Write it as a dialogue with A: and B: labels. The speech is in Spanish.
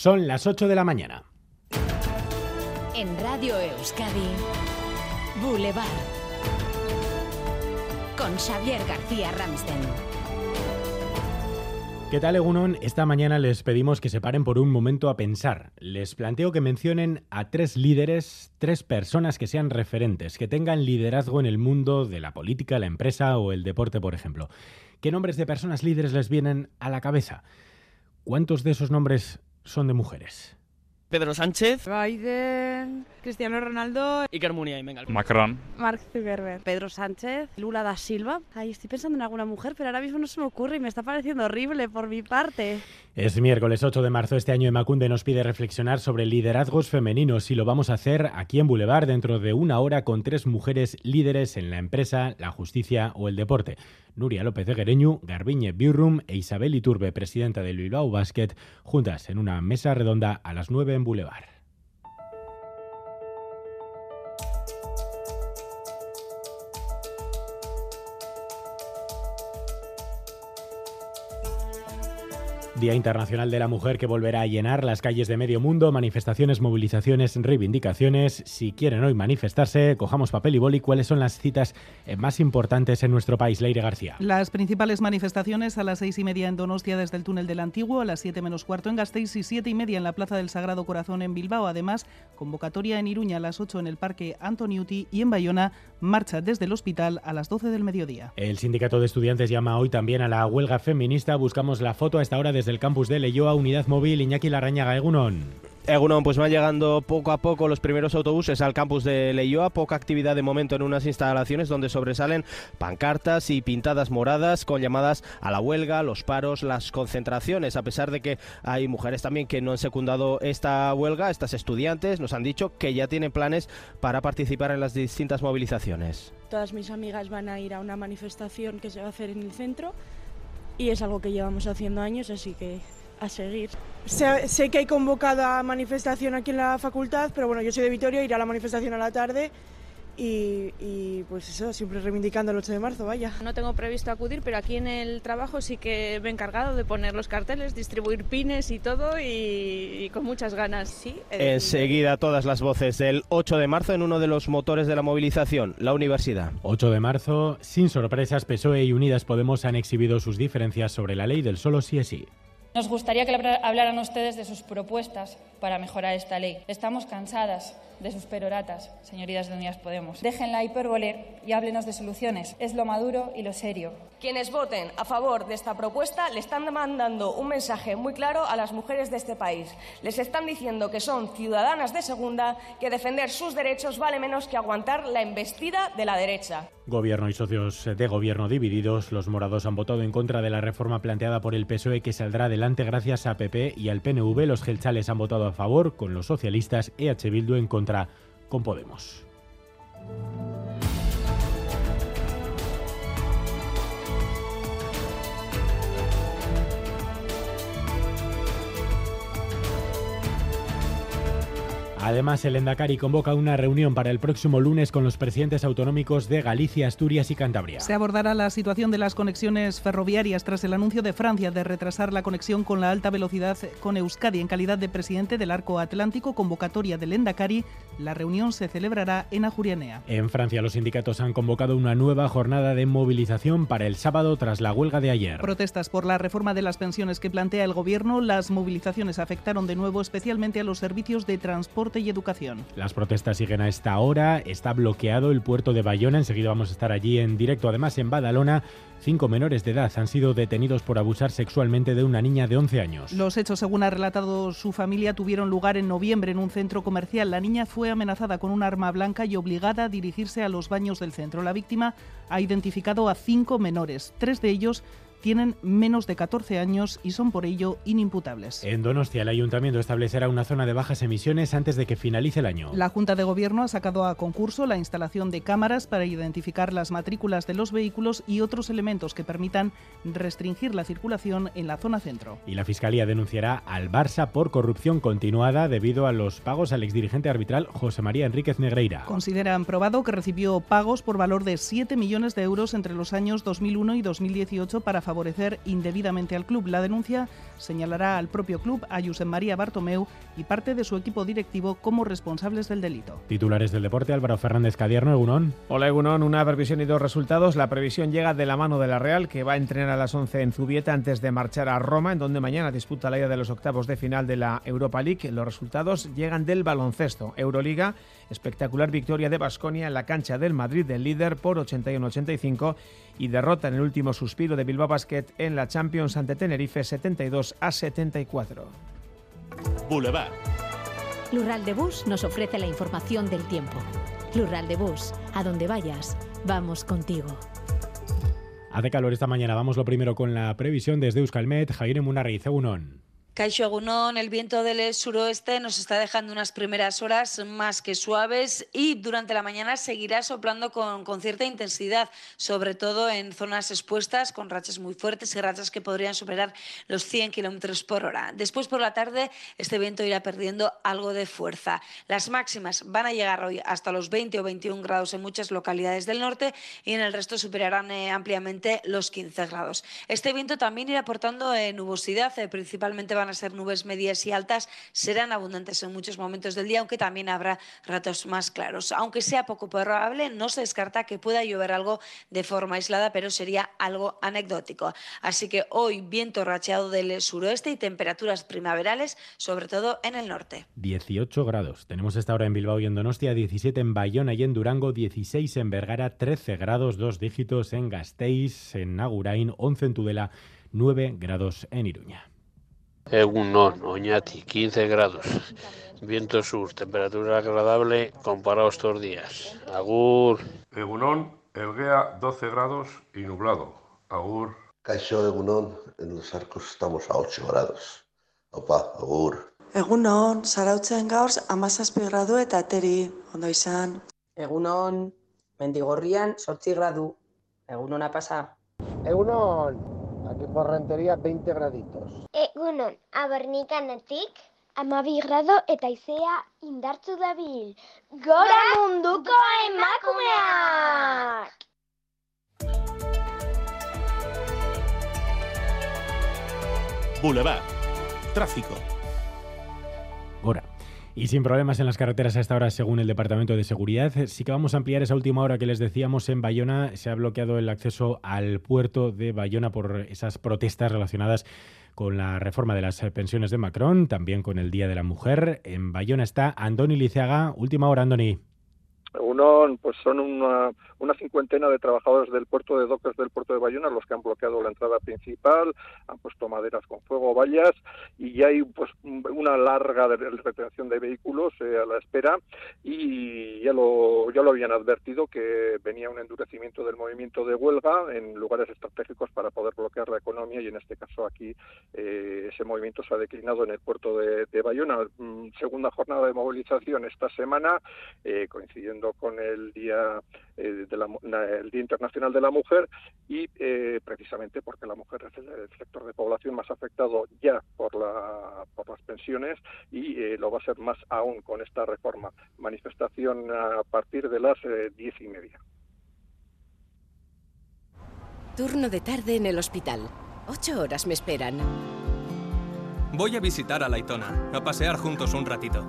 A: Son las 8 de la mañana.
B: En Radio Euskadi, Boulevard. Con Xavier García Ramsten.
A: ¿Qué tal, Egunon? Esta mañana les pedimos que se paren por un momento a pensar. Les planteo que mencionen a tres líderes, tres personas que sean referentes, que tengan liderazgo en el mundo de la política, la empresa o el deporte, por ejemplo. ¿Qué nombres de personas líderes les vienen a la cabeza? ¿Cuántos de esos nombres son de mujeres?
C: Pedro Sánchez,
D: Biden, Cristiano Ronaldo,
C: Iker Muniain, venga.
E: Macron.
D: Mark Zuckerberg.
F: Pedro Sánchez, Lula da Silva. Ay, estoy pensando en alguna mujer, pero ahora mismo no se me ocurre y me está pareciendo horrible por mi parte.
A: Es miércoles 8 de marzo. Este año Emacunde nos pide reflexionar sobre liderazgos femeninos y lo vamos a hacer aquí en Boulevard dentro de una hora con tres mujeres líderes en la empresa, la justicia o el deporte. Nuria López de Guereñu, Garbiñe Biurrum e Isabel Iturbe, presidenta del Bilbao Basket, juntas en una mesa redonda a las 9 en Boulevard. Día Internacional de la Mujer que volverá a llenar las calles de medio mundo, manifestaciones, movilizaciones, reivindicaciones. Si quieren hoy manifestarse, cojamos papel y boli. ¿Cuáles son las citas más importantes en nuestro país, Leire García?
G: Las principales manifestaciones a las seis y media en Donostia desde el túnel del Antiguo, a las siete menos cuarto en Gasteiz y siete y media en la Plaza del Sagrado Corazón en Bilbao. Además, convocatoria en Iruña a las ocho en el Parque Antoniuti y en Bayona, marcha desde el hospital a las doce del mediodía.
A: El sindicato de estudiantes llama hoy también a la huelga feminista. Buscamos la foto a esta hora desde el campus de Leyoa, Unidad Móvil, Iñaki Larrañaga, Egunon.
H: Egunon, pues van llegando poco a poco los primeros autobuses al campus de Leyoa, poca actividad de momento en unas instalaciones donde sobresalen pancartas y pintadas moradas con llamadas a la huelga, los paros, las concentraciones, a pesar de que hay mujeres también que no han secundado esta huelga, estas estudiantes nos han dicho que ya tienen planes para participar en las distintas movilizaciones.
I: Todas mis amigas van a ir a una manifestación que se va a hacer en el centro y es algo que llevamos haciendo años, así que a seguir.
J: Sé, que hay convocada manifestación aquí en la facultad, pero bueno, yo soy de Vitoria, iré a la manifestación a la tarde y, y, pues eso, siempre reivindicando el 8 de marzo, vaya.
K: No tengo previsto acudir, pero aquí en el trabajo sí que me he encargado de poner los carteles, distribuir pines y todo y, y con muchas ganas, sí.
H: Eh, Enseguida todas las voces del 8 de marzo en uno de los motores de la movilización, la universidad.
A: 8 de marzo, sin sorpresas, PSOE y Unidas Podemos han exhibido sus diferencias sobre la ley del solo sí es sí.
L: Nos gustaría que hablaran ustedes de sus propuestas para mejorar esta ley. Estamos cansadas de sus peroratas, señorías de Unidas Podemos. Dejen la hipérbole y háblenos de soluciones. Es lo maduro y lo serio.
M: Quienes voten a favor de esta propuesta le están mandando un mensaje muy claro a las mujeres de este país. Les están diciendo que son ciudadanas de segunda, que defender sus derechos vale menos que aguantar la embestida de la derecha.
A: Gobierno y socios de gobierno divididos, los morados han votado en contra de la reforma planteada por el PSOE que saldrá adelante gracias a PP y al PNV. Los gelchales han votado a favor, con los socialistas EH Bildu en contra con Podemos. Además, el Endacari convoca una reunión para el próximo lunes con los presidentes autonómicos de Galicia, Asturias y Cantabria.
G: Se abordará la situación de las conexiones ferroviarias tras el anuncio de Francia de retrasar la conexión con la alta velocidad con Euskadi en calidad de presidente del Arco Atlántico, convocatoria del Endacari. La reunión se celebrará en Ajurianea.
A: En Francia, los sindicatos han convocado una nueva jornada de movilización para el sábado tras la huelga de ayer.
G: Protestas por la reforma de las pensiones que plantea el gobierno. Las movilizaciones afectaron de nuevo especialmente a los servicios de transporte y educación.
A: Las protestas siguen a esta hora. Está bloqueado el puerto de Bayona. Enseguida vamos a estar allí en directo. Además, en Badalona, cinco menores de edad han sido detenidos por abusar sexualmente de una niña de 11 años.
G: Los hechos, según ha relatado su familia, tuvieron lugar en noviembre en un centro comercial. La niña fue amenazada con un arma blanca y obligada a dirigirse a los baños del centro. La víctima ha identificado a cinco menores. Tres de ellos tienen menos de 14 años y son por ello inimputables.
A: En Donostia, el ayuntamiento establecerá una zona de bajas emisiones antes de que finalice el año.
G: La Junta de Gobierno ha sacado a concurso la instalación de cámaras para identificar las matrículas de los vehículos y otros elementos que permitan restringir la circulación en la zona centro.
A: Y la Fiscalía denunciará al Barça por corrupción continuada debido a los pagos al exdirigente arbitral José María Enríquez Negreira.
G: Consideran probado que recibió pagos por valor de 7 millones de euros entre los años 2001 y 2018 para favorecer indebidamente al club. La denuncia señalará al propio club, a Josep María Bartomeu y parte de su equipo directivo como responsables del delito.
A: Titulares del deporte, Álvaro Fernández Cadierno, Egunón.
E: Hola Egunón, una previsión y dos resultados. La previsión llega de la mano de la Real, que va a entrenar a las 11 en Zubieta antes de marchar a Roma, en donde mañana disputa la ida de los octavos de final de la Europa League. Los resultados llegan del baloncesto. Euroliga, espectacular victoria de Basconia en la cancha del Madrid del líder por 81-85 y derrota en el último suspiro de Bilbao Basket en la Champions ante Tenerife 72 a 74.
B: Boulevard. Lural de Bus nos ofrece la información del tiempo. Lural de Bus, a donde vayas, vamos contigo.
A: Hace calor esta mañana. Vamos lo primero con la previsión desde Euskalmet. Javier Munarriz, Egunon.
N: Caixo el viento del suroeste nos está dejando unas primeras horas más que suaves y durante la mañana seguirá soplando con, con, cierta intensidad, sobre todo en zonas expuestas con rachas muy fuertes y rachas que podrían superar los 100 kilómetros por hora. Después por la tarde este viento irá perdiendo algo de fuerza. Las máximas van a llegar hoy hasta los 20 o 21 grados en muchas localidades del norte y en el resto superarán eh, ampliamente los 15 grados. Este viento también irá aportando eh, nubosidad, eh, principalmente van a ser nubes medias y altas, serán abundantes en muchos momentos del día, aunque también habrá ratos más claros. Aunque sea poco probable, no se descarta que pueda llover algo de forma aislada, pero sería algo anecdótico. Así que hoy viento racheado del suroeste y temperaturas primaverales, sobre todo en el norte.
A: 18 grados. Tenemos esta hora en Bilbao y en Donostia, 17 en Bayona y en Durango, 16 en Vergara, 13 grados, dos dígitos en Gasteiz, en Agurain, 11 en Tudela, 9 grados en Iruña.
O: Egunon, Oñati, 15 grados. Viento sur, temperatura agradable comparado a estos días. Agur.
P: Egunon, Elguea, 12 grados y nublado. Agur.
Q: Caixo Egunon, en los arcos estamos a 8 grados. Opa, agur.
R: Egunon, zarautzen gaur amazazpi gradu eta ateri, ondo izan.
S: Egunon, mendigorrian, sortzi gradu. Egunona pasa.
T: Egunon, Aquí por Rentería 20 graditos.
U: Egunon, abernikanatik, amabi grado eta izea indartzu dabil. Gora munduko emakumeak!
A: Boulevard. Tráfico. Gora. Y sin problemas en las carreteras a esta hora, según el Departamento de Seguridad. Sí que vamos a ampliar esa última hora que les decíamos en Bayona. Se ha bloqueado el acceso al puerto de Bayona por esas protestas relacionadas con la reforma de las pensiones de Macron, también con el Día de la Mujer. En Bayona está Andoni Liceaga. Última hora, Andoni.
V: Uno, pues son una, una cincuentena de trabajadores del puerto de Dockers del puerto de Bayona los que han bloqueado la entrada principal, han puesto maderas con fuego, vallas y ya hay pues una larga retención de vehículos eh, a la espera y ya lo ya lo habían advertido que venía un endurecimiento del movimiento de huelga en lugares estratégicos para poder bloquear la economía y en este caso aquí eh, ese movimiento se ha declinado en el puerto de, de Bayona. Mm, segunda jornada de movilización esta semana eh, coincidiendo con el día eh, de la, el Día Internacional de la Mujer y eh, precisamente porque la mujer es el, el, sector de población más afectado ya por, la, por las pensiones y eh, lo va a ser más aún con esta reforma. Manifestación a partir de las eh, diez y media.
W: Turno de tarde en el hospital. Ocho horas me esperan.
X: Voy a visitar a Laitona, a pasear juntos un ratito.